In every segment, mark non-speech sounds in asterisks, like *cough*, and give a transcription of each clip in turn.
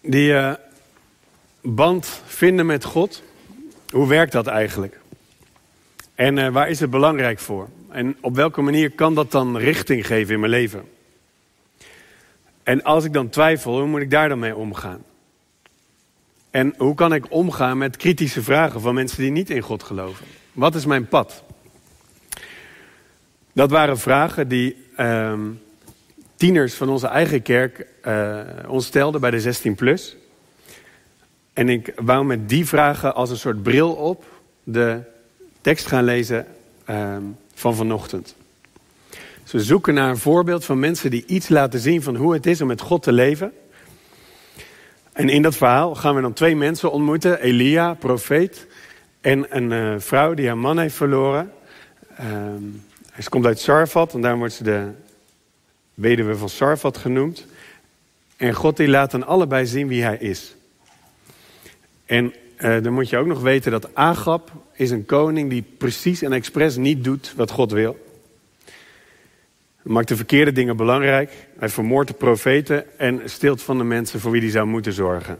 die uh, band vinden met God, hoe werkt dat eigenlijk? En uh, waar is het belangrijk voor? En op welke manier kan dat dan richting geven in mijn leven? En als ik dan twijfel, hoe moet ik daar dan mee omgaan? En hoe kan ik omgaan met kritische vragen van mensen die niet in God geloven? Wat is mijn pad? Dat waren vragen die uh, tieners van onze eigen kerk uh, ons stelden bij de 16 plus. En ik wou met die vragen als een soort bril op de tekst gaan lezen uh, van vanochtend. We zoeken naar een voorbeeld van mensen die iets laten zien van hoe het is om met God te leven. En in dat verhaal gaan we dan twee mensen ontmoeten. Elia, profeet. En een uh, vrouw die haar man heeft verloren. Um, ze komt uit Sarfat en daar wordt ze de weduwe van Sarfat genoemd. En God die laat dan allebei zien wie hij is. En uh, dan moet je ook nog weten dat Agab is een koning die precies en expres niet doet wat God wil. Hij maakt de verkeerde dingen belangrijk. Hij vermoordt de profeten en stilt van de mensen voor wie hij zou moeten zorgen.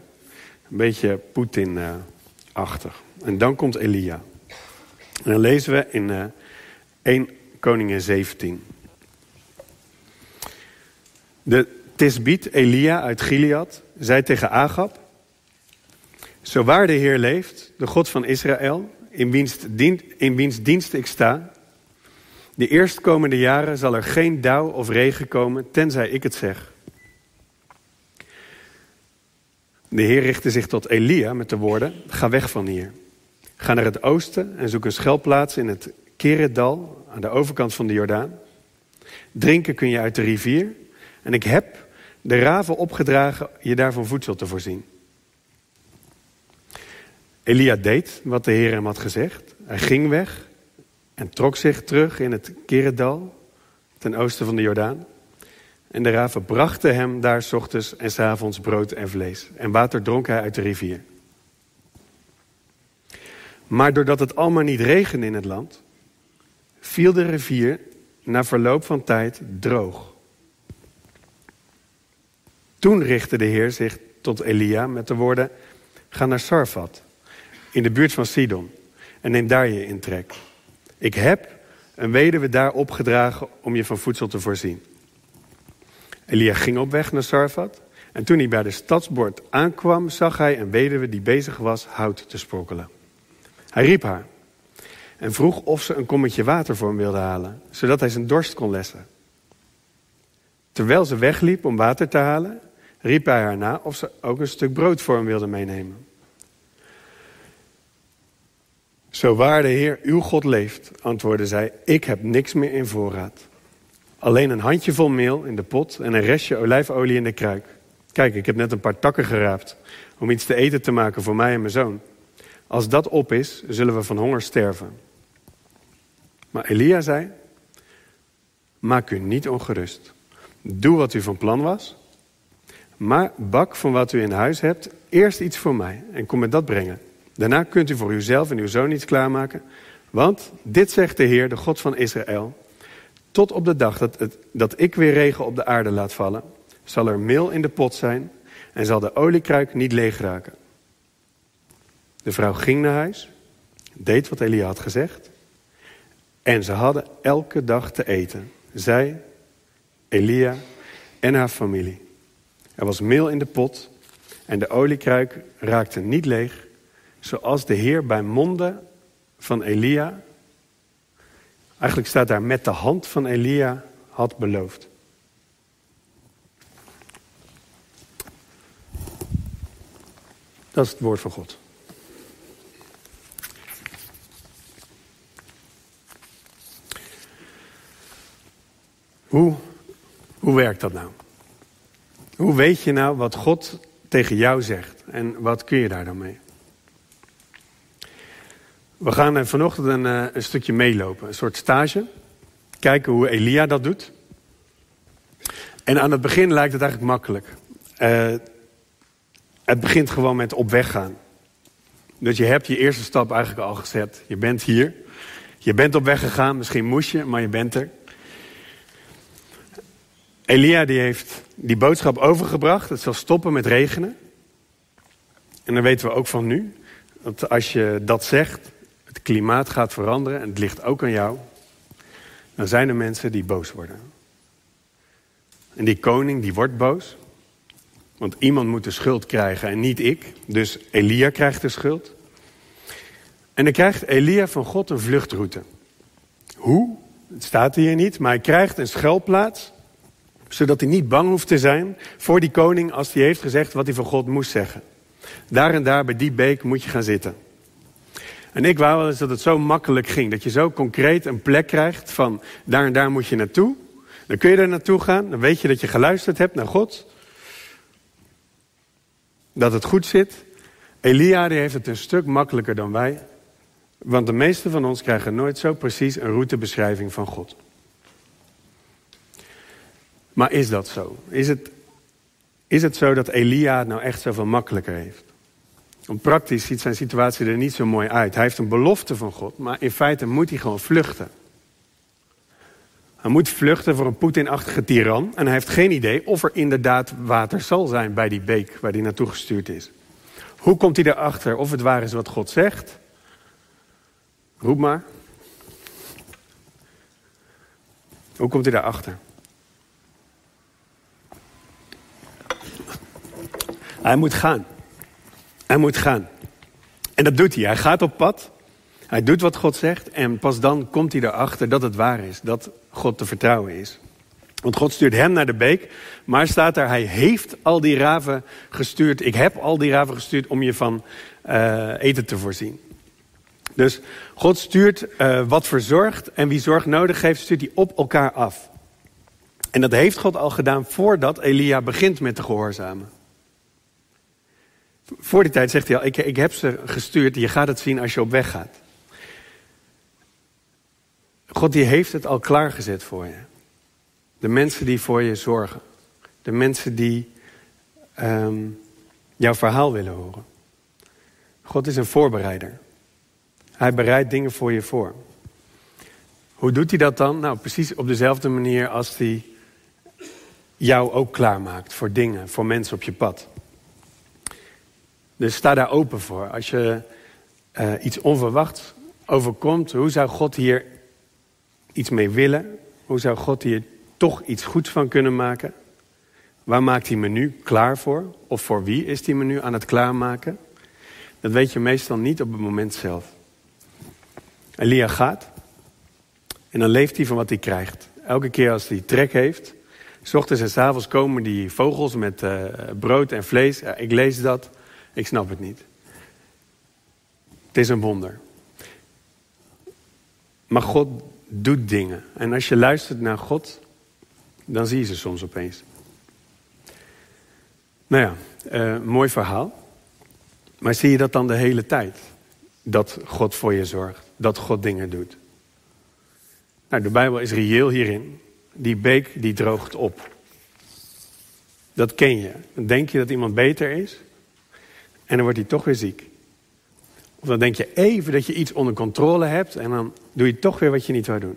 Een beetje Poetin-achtig. En dan komt Elia. En dan lezen we in uh, 1 Koningin 17. De Tisbiet Elia uit Gilead zei tegen Agab... Zo waar de Heer leeft, de God van Israël, in wiens, in wiens dienst ik sta... De eerstkomende jaren zal er geen dauw of regen komen, tenzij ik het zeg. De Heer richtte zich tot Elia met de woorden: Ga weg van hier. Ga naar het oosten en zoek een schuilplaats in het Keredal, aan de overkant van de Jordaan. Drinken kun je uit de rivier. En ik heb de raven opgedragen je daarvan voedsel te voorzien. Elia deed wat de Heer hem had gezegd. Hij ging weg en trok zich terug in het Keredal, ten oosten van de Jordaan. En de raven brachten hem daar s ochtends en s avonds brood en vlees. En water dronk hij uit de rivier. Maar doordat het allemaal niet regende in het land, viel de rivier na verloop van tijd droog. Toen richtte de Heer zich tot Elia met de woorden: Ga naar Sarfat, in de buurt van Sidon, en neem daar je intrek. Ik heb een weduwe daar opgedragen om je van voedsel te voorzien. Elia ging op weg naar Sarfat. En toen hij bij de stadsbord aankwam, zag hij een weduwe die bezig was hout te sprokkelen. Hij riep haar en vroeg of ze een kommetje water voor hem wilde halen, zodat hij zijn dorst kon lessen. Terwijl ze wegliep om water te halen, riep hij haar na of ze ook een stuk brood voor hem wilde meenemen. Zo waar de Heer uw God leeft, antwoordde zij, ik heb niks meer in voorraad. Alleen een handjevol meel in de pot en een restje olijfolie in de kruik. Kijk, ik heb net een paar takken geraapt om iets te eten te maken voor mij en mijn zoon. Als dat op is, zullen we van honger sterven. Maar Elia zei, maak u niet ongerust. Doe wat u van plan was, maar bak van wat u in huis hebt eerst iets voor mij en kom met dat brengen. Daarna kunt u voor uzelf en uw zoon iets klaarmaken. Want dit zegt de Heer, de God van Israël. Tot op de dag dat, het, dat ik weer regen op de aarde laat vallen, zal er meel in de pot zijn en zal de oliekruik niet leeg raken. De vrouw ging naar huis, deed wat Elia had gezegd. En ze hadden elke dag te eten. Zij, Elia en haar familie. Er was meel in de pot en de oliekruik raakte niet leeg zoals de Heer bij monden van Elia, eigenlijk staat daar met de hand van Elia, had beloofd. Dat is het woord van God. Hoe, hoe werkt dat nou? Hoe weet je nou wat God tegen jou zegt? En wat kun je daar dan mee? We gaan vanochtend een, eh, een, stukje meelopen, een soort stage. Kijken hoe Elia dat doet. En aan het begin lijkt het eigenlijk makkelijk. Uh, het begint gewoon met op weg gaan. Dus je hebt je eerste stap eigenlijk al gezet. Je bent hier. Je bent op weg gegaan. Misschien moest je, maar je bent er. Elia die heeft die boodschap overgebracht. Het zal stoppen met regenen. En dan weten we ook van nu, dat als je dat zegt, het klimaat gaat veranderen en het ligt ook aan jou, dan zijn er mensen die boos worden. En die koning die wordt boos, want iemand moet de schuld krijgen en niet ik. Dus Elia krijgt de schuld. En dan krijgt Elia van God een vluchtroute. Hoe? Het staat hier niet, maar hij krijgt een schuilplaats zodat hij niet bang hoeft te zijn voor die koning als hij heeft gezegd wat hij van God moest zeggen. Daar en daar bij die beek moet je gaan zitten. En ik wou wel eens dat het zo makkelijk ging. Dat je zo concreet een plek krijgt van daar en daar moet je naartoe. Dan kun je er naartoe gaan. Dan weet je dat je geluisterd hebt naar God. Dat het goed zit. Elia die heeft het een stuk makkelijker dan wij. Want de meeste van ons krijgen nooit zo precies een routebeschrijving van God. Maar is dat zo? Is het, is het zo dat Elia het nou echt zoveel makkelijker heeft? Want praktisch ziet zijn situatie er niet zo mooi uit. Hij heeft een belofte van God, maar in feite moet hij gewoon vluchten. Hij moet vluchten voor een Poetin-achtige tiran. En hij heeft geen idee of er inderdaad water zal zijn bij die beek waar hij naartoe gestuurd is. Hoe komt hij erachter of het waar is wat God zegt? Roep maar. Hoe komt hij daarachter? Hij moet gaan. Hij moet gaan. En dat doet hij. Hij gaat op pad. Hij doet wat God zegt. En pas dan komt hij erachter dat het waar is. Dat God te vertrouwen is. Want God stuurt hem naar de beek. Maar staat er, hij heeft al die raven gestuurd. Ik heb al die raven gestuurd om je van uh, eten te voorzien. Dus God stuurt uh, wat verzorgt. En wie zorg nodig heeft, stuurt hij op elkaar af. En dat heeft God al gedaan voordat Elia begint met te gehoorzamen. Voor die tijd zegt hij al, ik, ik heb ze gestuurd, je gaat het zien als je op weg gaat. God die heeft het al klaargezet voor je. De mensen die voor je zorgen. De mensen die um, jouw verhaal willen horen. God is een voorbereider. Hij bereidt dingen voor je voor. Hoe doet hij dat dan? Nou, precies op dezelfde manier als hij jou ook klaarmaakt voor dingen, voor mensen op je pad. Dus sta daar open voor. Als je uh, iets onverwachts overkomt, hoe zou God hier iets mee willen? Hoe zou God hier toch iets goeds van kunnen maken? Waar maakt hij me nu klaar voor? Of voor wie is hij me nu aan het klaarmaken? Dat weet je meestal niet op het moment zelf. Elia gaat en dan leeft hij van wat hij krijgt. Elke keer als hij trek heeft, s ochtends en s avonds komen die vogels met uh, brood en vlees. Ja, ik lees dat. Ik snap het niet. Het is een wonder. Maar God doet dingen. En als je luistert naar God, dan zie je ze soms opeens. Nou ja, uh, mooi verhaal. Maar zie je dat dan de hele tijd? Dat God voor je zorgt, dat God dingen doet. Nou, de Bijbel is reëel hierin. Die beek die droogt op. Dat ken je. Denk je dat iemand beter is. En dan wordt hij toch weer ziek. Of dan denk je even dat je iets onder controle hebt en dan doe je toch weer wat je niet zou doen.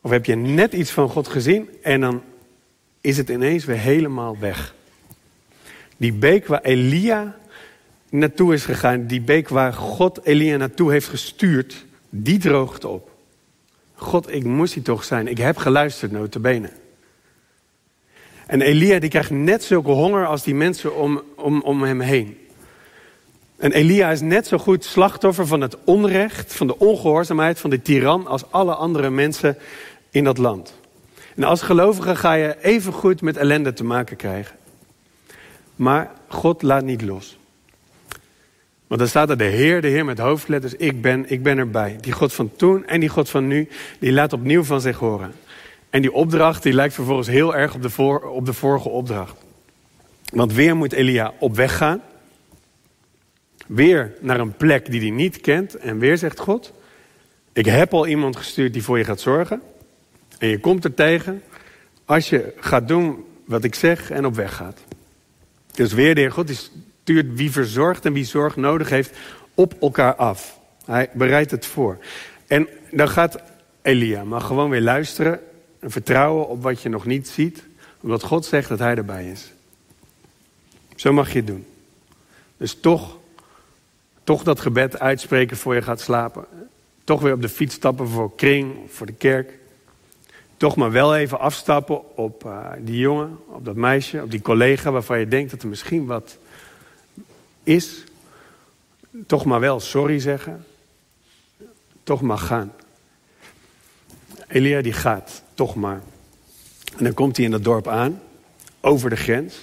Of heb je net iets van God gezien en dan is het ineens weer helemaal weg. Die beek waar Elia naartoe is gegaan, die beek waar God Elia naartoe heeft gestuurd, die droogt op. God, ik moest die toch zijn. Ik heb geluisterd, notabene. En Elia die krijgt net zulke honger als die mensen om, om, om hem heen. En Elia is net zo goed slachtoffer van het onrecht, van de ongehoorzaamheid, van de tiran als alle andere mensen in dat land. En als gelovige ga je even goed met ellende te maken krijgen. Maar God laat niet los. Want dan staat er de Heer, de Heer met hoofdletters, ik ben, ik ben erbij. Die God van toen en die God van nu, die laat opnieuw van zich horen. En die opdracht die lijkt vervolgens heel erg op de, op de vorige opdracht. Want weer moet Elia op weg gaan. Weer naar een plek die hij niet kent. En weer zegt God, ik heb al iemand gestuurd die voor je gaat zorgen. En je komt er tegen als je gaat doen wat ik zeg en op weg gaat. Dus weer de Heer God die stuurt wie verzorgt en wie zorg nodig heeft op elkaar af. Hij bereidt het voor. En dan gaat Elia maar gewoon weer luisteren en vertrouwen op wat je nog niet ziet, omdat God zegt dat Hij erbij is. Zo mag je het doen. Dus toch, toch dat gebed uitspreken voor je gaat slapen. Toch weer op de fiets stappen voor kring voor de kerk. Toch maar wel even afstappen op uh, die jongen, op dat meisje, op die collega waarvan je denkt dat er misschien wat is. Toch maar wel sorry zeggen. Toch maar gaan. Elia die gaat, toch maar. En dan komt hij in dat dorp aan, over de grens.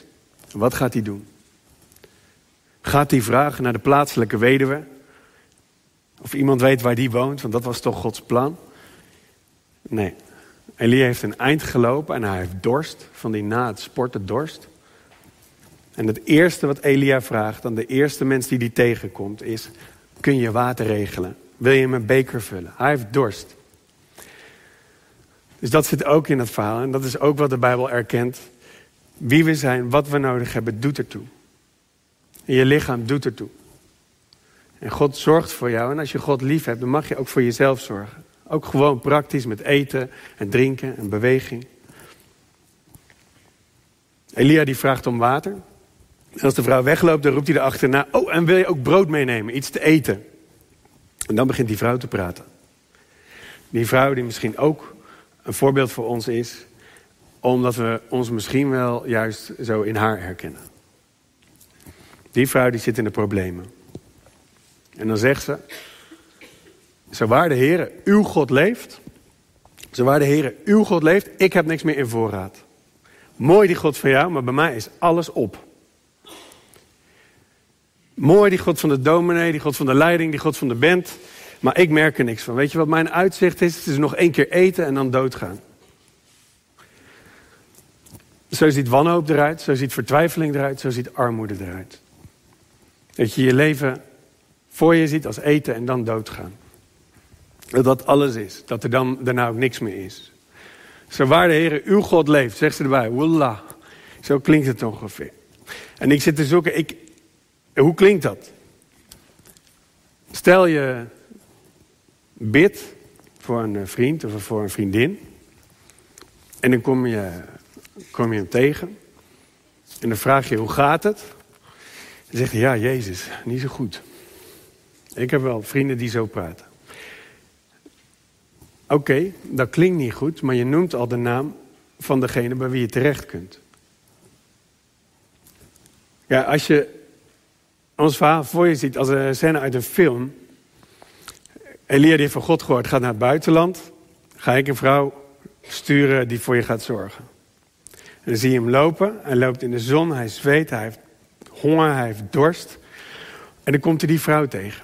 Wat gaat hij doen? Gaat hij vragen naar de plaatselijke weduwe? Of iemand weet waar die woont, want dat was toch Gods plan? Nee. Elia heeft een eind gelopen en hij heeft dorst, van die na het sporten dorst. En het eerste wat Elia vraagt aan de eerste mens die die tegenkomt is... kun je water regelen? Wil je mijn beker vullen? Hij heeft dorst. Dus dat zit ook in het verhaal. En dat is ook wat de Bijbel erkent. Wie we zijn, wat we nodig hebben, doet ertoe. En je lichaam doet ertoe. En God zorgt voor jou. En als je God lief hebt, dan mag je ook voor jezelf zorgen. Ook gewoon praktisch met eten en drinken en beweging. Elia die vraagt om water. En als de vrouw wegloopt, dan roept hij erachterna... Oh, en wil je ook brood meenemen, iets te eten? En dan begint die vrouw te praten. Die vrouw die misschien ook een voorbeeld voor ons is... omdat we ons misschien wel juist zo in haar herkennen. Die vrouw die zit in de problemen. En dan zegt ze... Zo waar de Heer, uw God leeft... Zo waar de Heer, uw God leeft, ik heb niks meer in voorraad. Mooi die God van jou, maar bij mij is alles op. Mooi die God van de dominee, die God van de leiding, die God van de band. Maar ik merk er niks van. Weet je wat mijn uitzicht is? Het is nog één keer eten en dan doodgaan. Zo ziet wanhoop eruit, zo ziet vertwijfeling eruit, zo ziet armoede eruit. Dat je je leven voor je ziet als eten en dan doodgaan. Dat dat alles is, dat er dan daarna ook niks meer is. Zo waar de Heer uw God leeft, zegt ze erbij, wallah. Zo klinkt het ongeveer. En ik zit te zoeken, ik, hoe klinkt dat? Stel je bid voor een vriend of voor een vriendin. En dan kom je, kom je hem tegen. En dan vraag je, hoe gaat het? Dan zegt hij, ja, Jezus, niet zo goed. Ik heb wel vrienden die zo praten. Oké, dat klinkt niet goed, maar je noemt al de naam van degene bij wie je terecht kunt. Ja, als je ons verhaal voor je ziet als een scène uit een film. Elia die heeft van God gehoord, gaat naar het buitenland. Ga ik een vrouw sturen die voor je gaat zorgen. En dan zie je hem lopen. Hij loopt in de zon, hij zweet, hij heeft honger, hij heeft dorst. En dan komt hij die vrouw tegen.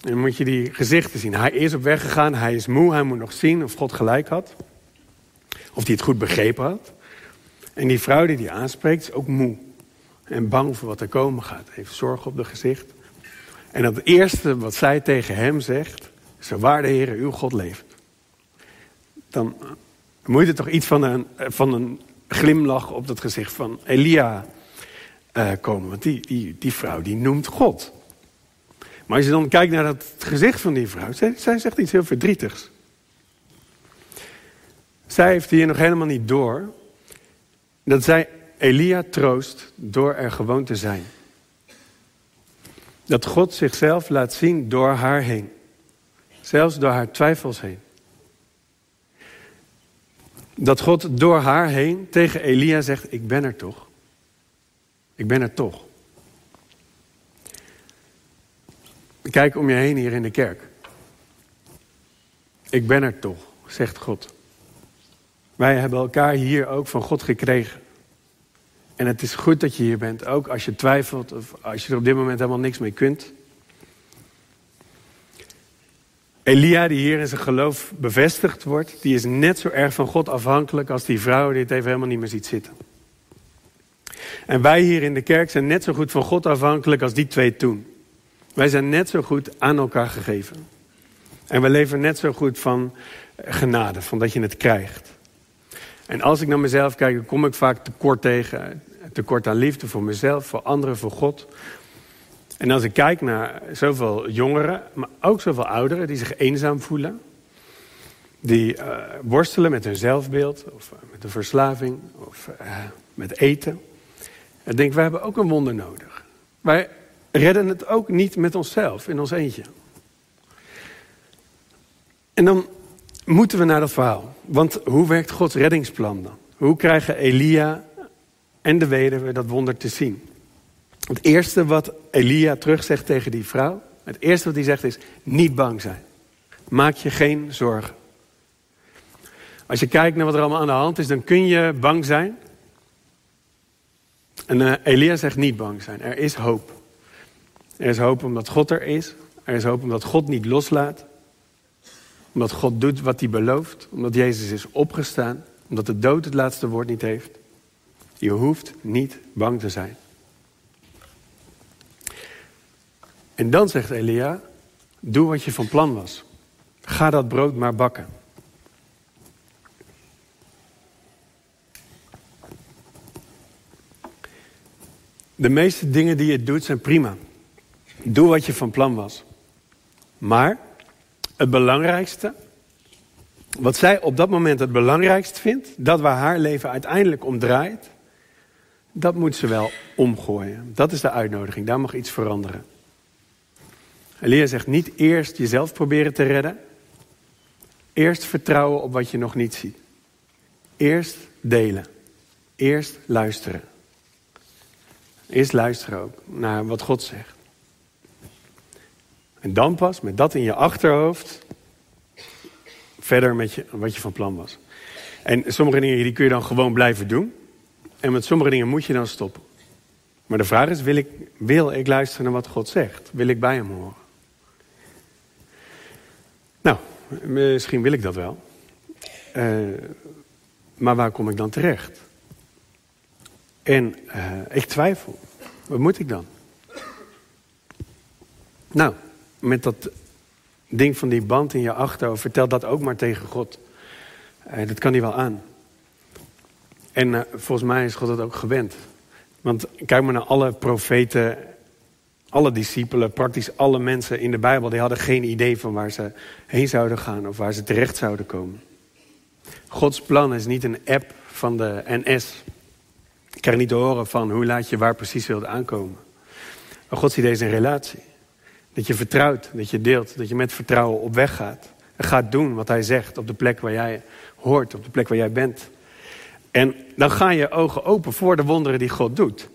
En dan moet je die gezichten zien. Hij is op weg gegaan, hij is moe, hij moet nog zien of God gelijk had. Of hij het goed begrepen had. En die vrouw die die aanspreekt is ook moe en bang voor wat er komen gaat. Heeft zorg op de gezicht. En het eerste wat zij tegen hem zegt, zo waar de Heer uw God leeft. Dan moet er toch iets van een, van een glimlach op dat gezicht van Elia uh, komen. Want die, die, die vrouw die noemt God. Maar als je dan kijkt naar het gezicht van die vrouw, zij, zij zegt iets heel verdrietigs. Zij heeft hier nog helemaal niet door dat zij Elia troost door er gewoon te zijn. Dat God zichzelf laat zien door haar heen. Zelfs door haar twijfels heen. Dat God door haar heen tegen Elia zegt: Ik ben er toch. Ik ben er toch. Kijk om je heen hier in de kerk. Ik ben er toch, zegt God. Wij hebben elkaar hier ook van God gekregen. En het is goed dat je hier bent, ook als je twijfelt of als je er op dit moment helemaal niks mee kunt. Elia, die hier in zijn geloof bevestigd wordt, die is net zo erg van God afhankelijk als die vrouw die het even helemaal niet meer ziet zitten. En wij hier in de kerk zijn net zo goed van God afhankelijk als die twee toen. Wij zijn net zo goed aan elkaar gegeven. En we leven net zo goed van genade, van dat je het krijgt. En als ik naar mezelf kijk, dan kom ik vaak tekort tegen tekort aan liefde voor mezelf, voor anderen, voor God. En als ik kijk naar zoveel jongeren, maar ook zoveel ouderen die zich eenzaam voelen, die uh, worstelen met hun zelfbeeld, of uh, met een verslaving, of uh, met eten. En denk, we hebben ook een wonder nodig. Wij redden het ook niet met onszelf, in ons eentje. En dan moeten we naar dat verhaal. Want hoe werkt Gods reddingsplan dan? Hoe krijgen Elia en de weduwe dat wonder te zien? Het eerste wat Elia terugzegt tegen die vrouw, het eerste wat hij zegt is: niet bang zijn. Maak je geen zorgen. Als je kijkt naar wat er allemaal aan de hand is, dan kun je bang zijn. En uh, Elia zegt niet bang zijn. Er is hoop. Er is hoop omdat God er is. Er is hoop omdat God niet loslaat. Omdat God doet wat hij belooft. Omdat Jezus is opgestaan. Omdat de dood het laatste woord niet heeft. Je hoeft niet bang te zijn. En dan zegt Elia, doe wat je van plan was. Ga dat brood maar bakken. De meeste dingen die je doet zijn prima. Doe wat je van plan was. Maar het belangrijkste, wat zij op dat moment het belangrijkst vindt, dat waar haar leven uiteindelijk om draait, dat moet ze wel omgooien. Dat is de uitnodiging, daar mag iets veranderen. Elia zegt niet eerst jezelf proberen te redden. Eerst vertrouwen op wat je nog niet ziet. Eerst delen. Eerst luisteren. Eerst luisteren ook naar wat God zegt. En dan pas, met dat in je achterhoofd, verder met wat je van plan was. En sommige dingen die kun je dan gewoon blijven doen. En met sommige dingen moet je dan stoppen. Maar de vraag is, wil ik, wil ik luisteren naar wat God zegt? Wil ik bij hem horen? Nou, misschien wil ik dat wel. Uh, maar waar kom ik dan terecht? En uh, ik twijfel. Wat moet ik dan? Nou, met dat ding van die band in je achterhoofd, vertel dat ook maar tegen God. Uh, dat kan hij wel aan. En uh, volgens mij is God het ook gewend. Want kijk maar naar alle profeten, alle discipelen, praktisch alle mensen in de Bijbel, die hadden geen idee van waar ze heen zouden gaan of waar ze terecht zouden komen. Gods plan is niet een app van de NS. Ik krijg niet te horen van hoe laat je waar precies wilt aankomen. Maar Gods idee is een relatie. Dat je vertrouwt, dat je deelt, dat je met vertrouwen op weg gaat. En gaat doen wat hij zegt op de plek waar jij hoort, op de plek waar jij bent. En dan gaan je ogen open voor de wonderen die God doet.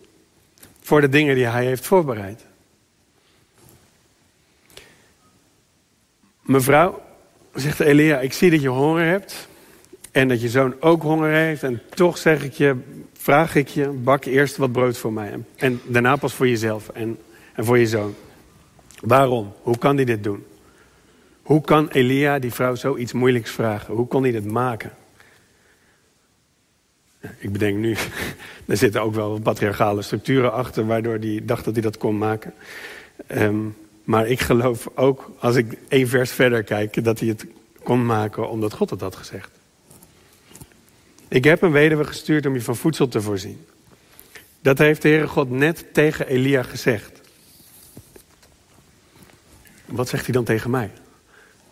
Voor de dingen die hij heeft voorbereid. Mevrouw, zegt Elia, ik zie dat je honger hebt. En dat je zoon ook honger heeft. En toch zeg ik je, vraag ik je, bak eerst wat brood voor mij. En daarna pas voor jezelf en, en voor je zoon. Waarom? Hoe kan hij dit doen? Hoe kan Elia die vrouw zoiets moeilijks vragen? Hoe kon hij dit maken? Ik bedenk nu, *laughs* er zitten ook wel patriarchale structuren achter... waardoor hij dacht dat hij dat kon maken. Um, maar ik geloof ook, als ik één vers verder kijk... dat hij het kon maken omdat God het had gezegd. Ik heb een weduwe gestuurd om je van voedsel te voorzien. Dat heeft de Heere God net tegen Elia gezegd. Wat zegt hij dan tegen mij?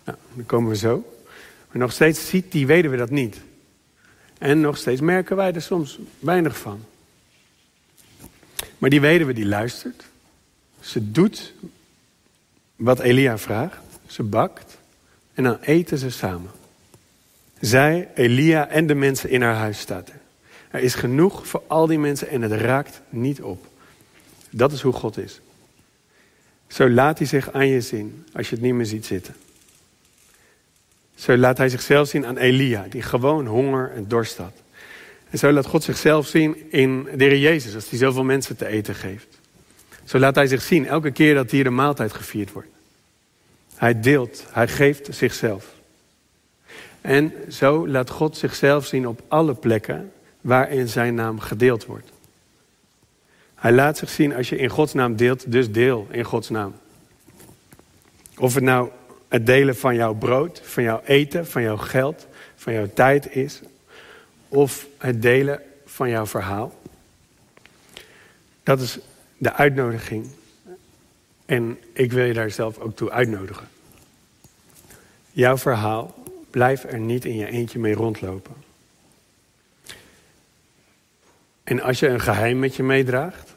Nou, dan komen we zo. Maar nog steeds ziet die weduwe dat niet. En nog steeds merken wij er soms weinig van. Maar die weduwe die luistert. Ze doet wat Elia vraagt. Ze bakt. En dan eten ze samen. Zij, Elia en de mensen in haar huis staat er. Er is genoeg voor al die mensen en het raakt niet op. Dat is hoe God is. Zo laat hij zich aan je zien als je het niet meer ziet zitten. Zo laat hij zichzelf zien aan Elia, die gewoon honger en dorst had. En zo laat God zichzelf zien in de Heer Jezus, als hij zoveel mensen te eten geeft. Zo laat hij zich zien elke keer dat hier de maaltijd gevierd wordt. Hij deelt, hij geeft zichzelf. En zo laat God zichzelf zien op alle plekken waarin zijn naam gedeeld wordt. Hij laat zich zien als je in Gods naam deelt, dus deel in Gods naam. Of het nou het delen van jouw brood, van jouw eten, van jouw geld, van jouw tijd is. Of het delen van jouw verhaal. Dat is de uitnodiging. En ik wil je daar zelf ook toe uitnodigen. Jouw verhaal Blijf er niet in je eentje mee rondlopen. En als je een geheim met je meedraagt,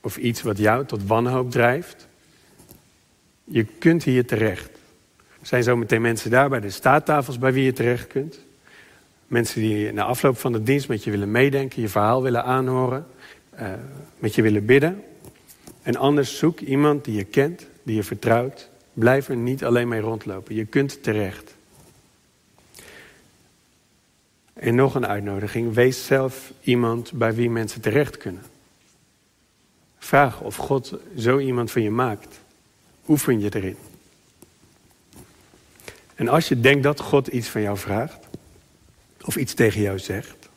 of iets wat jou tot wanhoop drijft, je kunt hier terecht. Zijn zometeen mensen daar bij de staattafels bij wie je terecht kunt. Mensen die na afloop van de dienst met je willen meedenken, je verhaal willen aanhoren, uh, met je willen bidden. En anders zoek iemand die je kent, die je vertrouwt. Blijf er niet alleen mee rondlopen. Je kunt terecht. En nog een uitnodiging. Wees zelf iemand bij wie mensen terecht kunnen. Vraag of God zo iemand van je maakt. Oefen je erin. En als je denkt dat God iets van jou vraagt, of iets tegen jou zegt,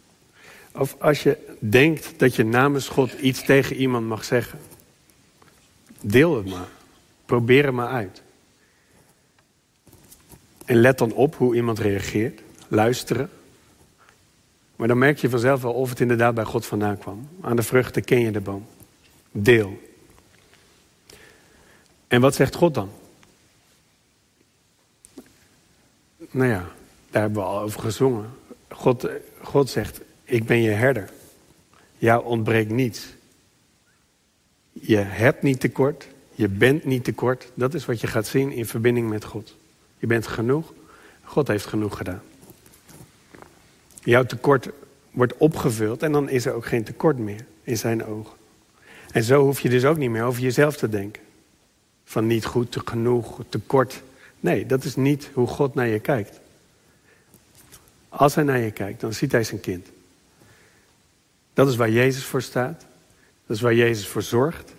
of als je denkt dat je namens God iets tegen iemand mag zeggen, deel het maar. Probeer het maar uit. En let dan op hoe iemand reageert. Luisteren. Maar dan merk je vanzelf wel of het inderdaad bij God vandaan kwam. Aan de vruchten ken je de boom. Deel. En wat zegt God dan? Nou ja, daar hebben we al over gezongen. God, God zegt, ik ben je herder. Jou ontbreekt niets. Je hebt niet tekort, je bent niet tekort. Dat is wat je gaat zien in verbinding met God. Je bent genoeg, God heeft genoeg gedaan. Jouw tekort wordt opgevuld en dan is er ook geen tekort meer in zijn ogen. En zo hoef je dus ook niet meer over jezelf te denken. Van niet goed, te genoeg, tekort. Nee, dat is niet hoe God naar je kijkt. Als hij naar je kijkt, dan ziet hij zijn kind. Dat is waar Jezus voor staat. Dat is waar Jezus voor zorgt.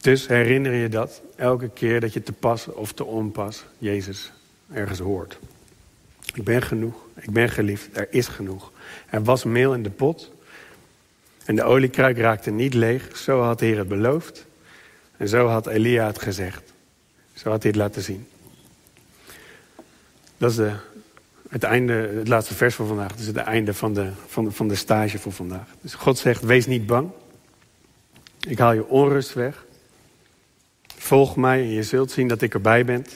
Dus herinner je dat elke keer dat je te pas of te onpas Jezus ergens hoort. Ik ben genoeg, ik ben geliefd, er is genoeg. Er was meel in de pot en de oliekruik raakte niet leeg. Zo had de Heer het beloofd en zo had Elia het gezegd. Zo had hij het laten zien. Dat is de, het, einde, het laatste vers van vandaag. Dat is het einde van de, van, van de stage voor vandaag. Dus God zegt, wees niet bang. Ik haal je onrust weg. Volg mij en je zult zien dat ik erbij ben.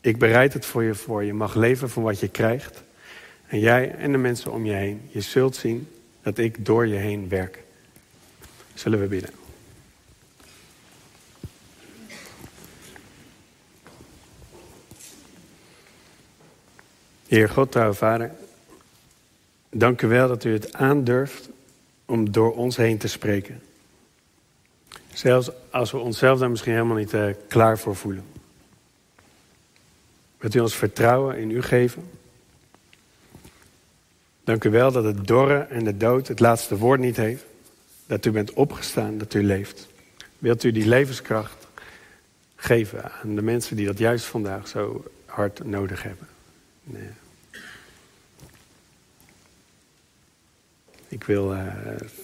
Ik bereid het voor je voor. Je mag leven van wat je krijgt. En jij en de mensen om je heen. Je zult zien dat ik door je heen werk. Zullen we bidden. Heer God, trouwe Vader, dank u wel dat u het aandurft om door ons heen te spreken. Zelfs als we onszelf daar misschien helemaal niet uh, klaar voor voelen. Wilt u ons vertrouwen in u geven? Dank u wel dat het dorre en de dood het laatste woord niet heeft. Dat u bent opgestaan, dat u leeft. Wilt u die levenskracht geven aan de mensen die dat juist vandaag zo hard nodig hebben? Nee. Ik wil uh,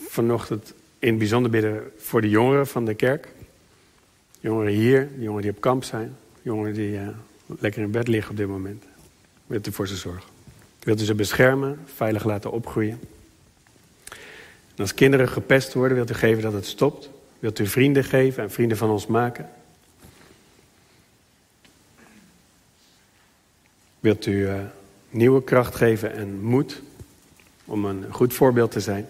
vanochtend in het bijzonder bidden voor de jongeren van de kerk. Jongeren hier, jongeren die op kamp zijn, jongeren die uh, lekker in bed liggen op dit moment. Wilt u voor ze zorgen? Wilt u ze beschermen, veilig laten opgroeien? En als kinderen gepest worden, wilt u geven dat het stopt? Wilt u vrienden geven en vrienden van ons maken? Wilt u uh, nieuwe kracht geven en moed om een goed voorbeeld te zijn?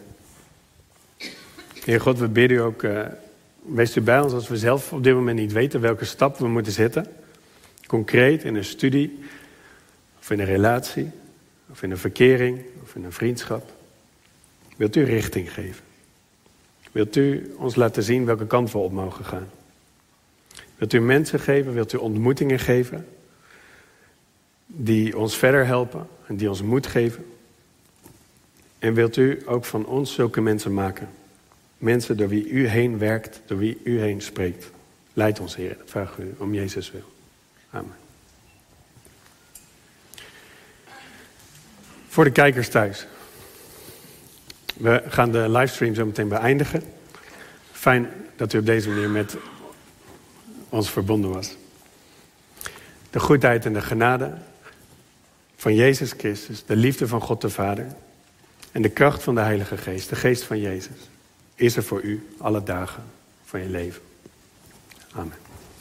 Heer God, we bidden u ook, uh, wees u bij ons als we zelf op dit moment niet weten welke stap we moeten zetten. Concreet in een studie, of in een relatie, of in een verkering, of in een vriendschap. Wilt u richting geven? Wilt u ons laten zien welke kant we op mogen gaan? Wilt u mensen geven? Wilt u ontmoetingen geven? Die ons verder helpen en die ons moed geven? En wilt u ook van ons zulke mensen maken? Mensen door wie u heen werkt, door wie u heen spreekt. Leid ons, Heer. Vraag u om Jezus wil. Amen. Voor de kijkers thuis. We gaan de livestream zo meteen beëindigen. Fijn dat u op deze manier met ons verbonden was. De goedheid en de genade van Jezus Christus, de liefde van God de Vader en de kracht van de Heilige Geest, de Geest van Jezus, is er voor u alle dagen van je leven. Amen.